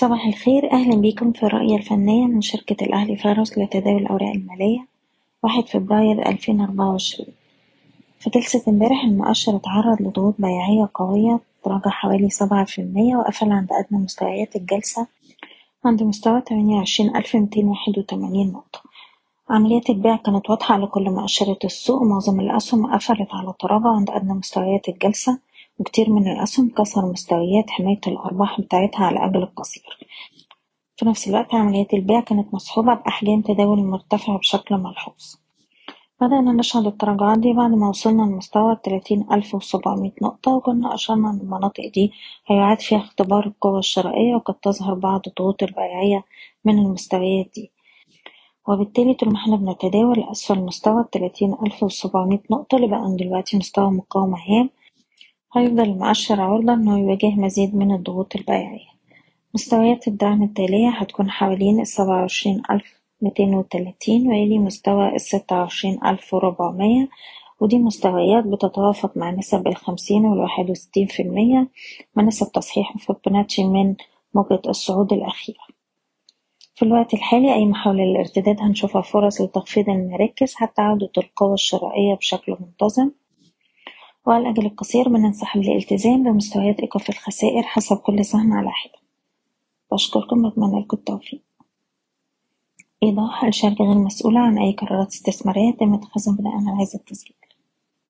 صباح الخير. أهلا بيكم في الرؤية الفنية من شركة الأهلي فارس لتداول الأوراق المالية واحد فبراير ألفين أربعة وعشرين. في جلسة امبارح المؤشر اتعرض لضغوط بيعية قوية تراجع حوالي سبعة في المية وقفل عند أدنى مستويات الجلسة عند مستوى تمانية وعشرين ألف ميتين واحد وتمانين نقطة. عمليات البيع كانت واضحة على كل مؤشرات السوق. ومعظم الأسهم قفلت على تراجع عند أدنى مستويات الجلسة. وكتير من الأسهم كسر مستويات حماية الأرباح بتاعتها على الأجل القصير. في نفس الوقت عمليات البيع كانت مصحوبة بأحجام تداول مرتفعة بشكل ملحوظ. بدأنا نشهد التراجعات دي بعد ما وصلنا لمستوى التلاتين ألف وسبعمية نقطة وكنا أشرنا إن المناطق دي هيعاد فيها اختبار القوة الشرائية وقد تظهر بعض الضغوط البيعية من المستويات دي. وبالتالي طول ما إحنا بنتداول أسفل مستوى التلاتين ألف وسبعمية نقطة اللي بقى دلوقتي مستوى مقاومة هام هيفضل المؤشر عرضة إنه يواجه مزيد من الضغوط البيعية. مستويات الدعم التالية هتكون حوالين السبعة وعشرين ألف ميتين وتلاتين ويلي مستوى الستة وعشرين ألف وربعمية ودي مستويات بتتوافق مع نسب الخمسين والواحد وستين في المية ونسب تصحيح فيبوناتشي من موجة الصعود الأخيرة. في الوقت الحالي أي محاولة للارتداد هنشوفها فرص لتخفيض المراكز حتى عودة القوة الشرائية بشكل منتظم. وعلى الأجل القصير بننصح بالالتزام بمستويات إيقاف الخسائر حسب كل سهم على حدة. بشكركم وأتمنى لكم التوفيق. إيضاح الشركة غير مسؤولة عن أي قرارات استثمارية يتم اتخاذها بناء على هذا التسجيل.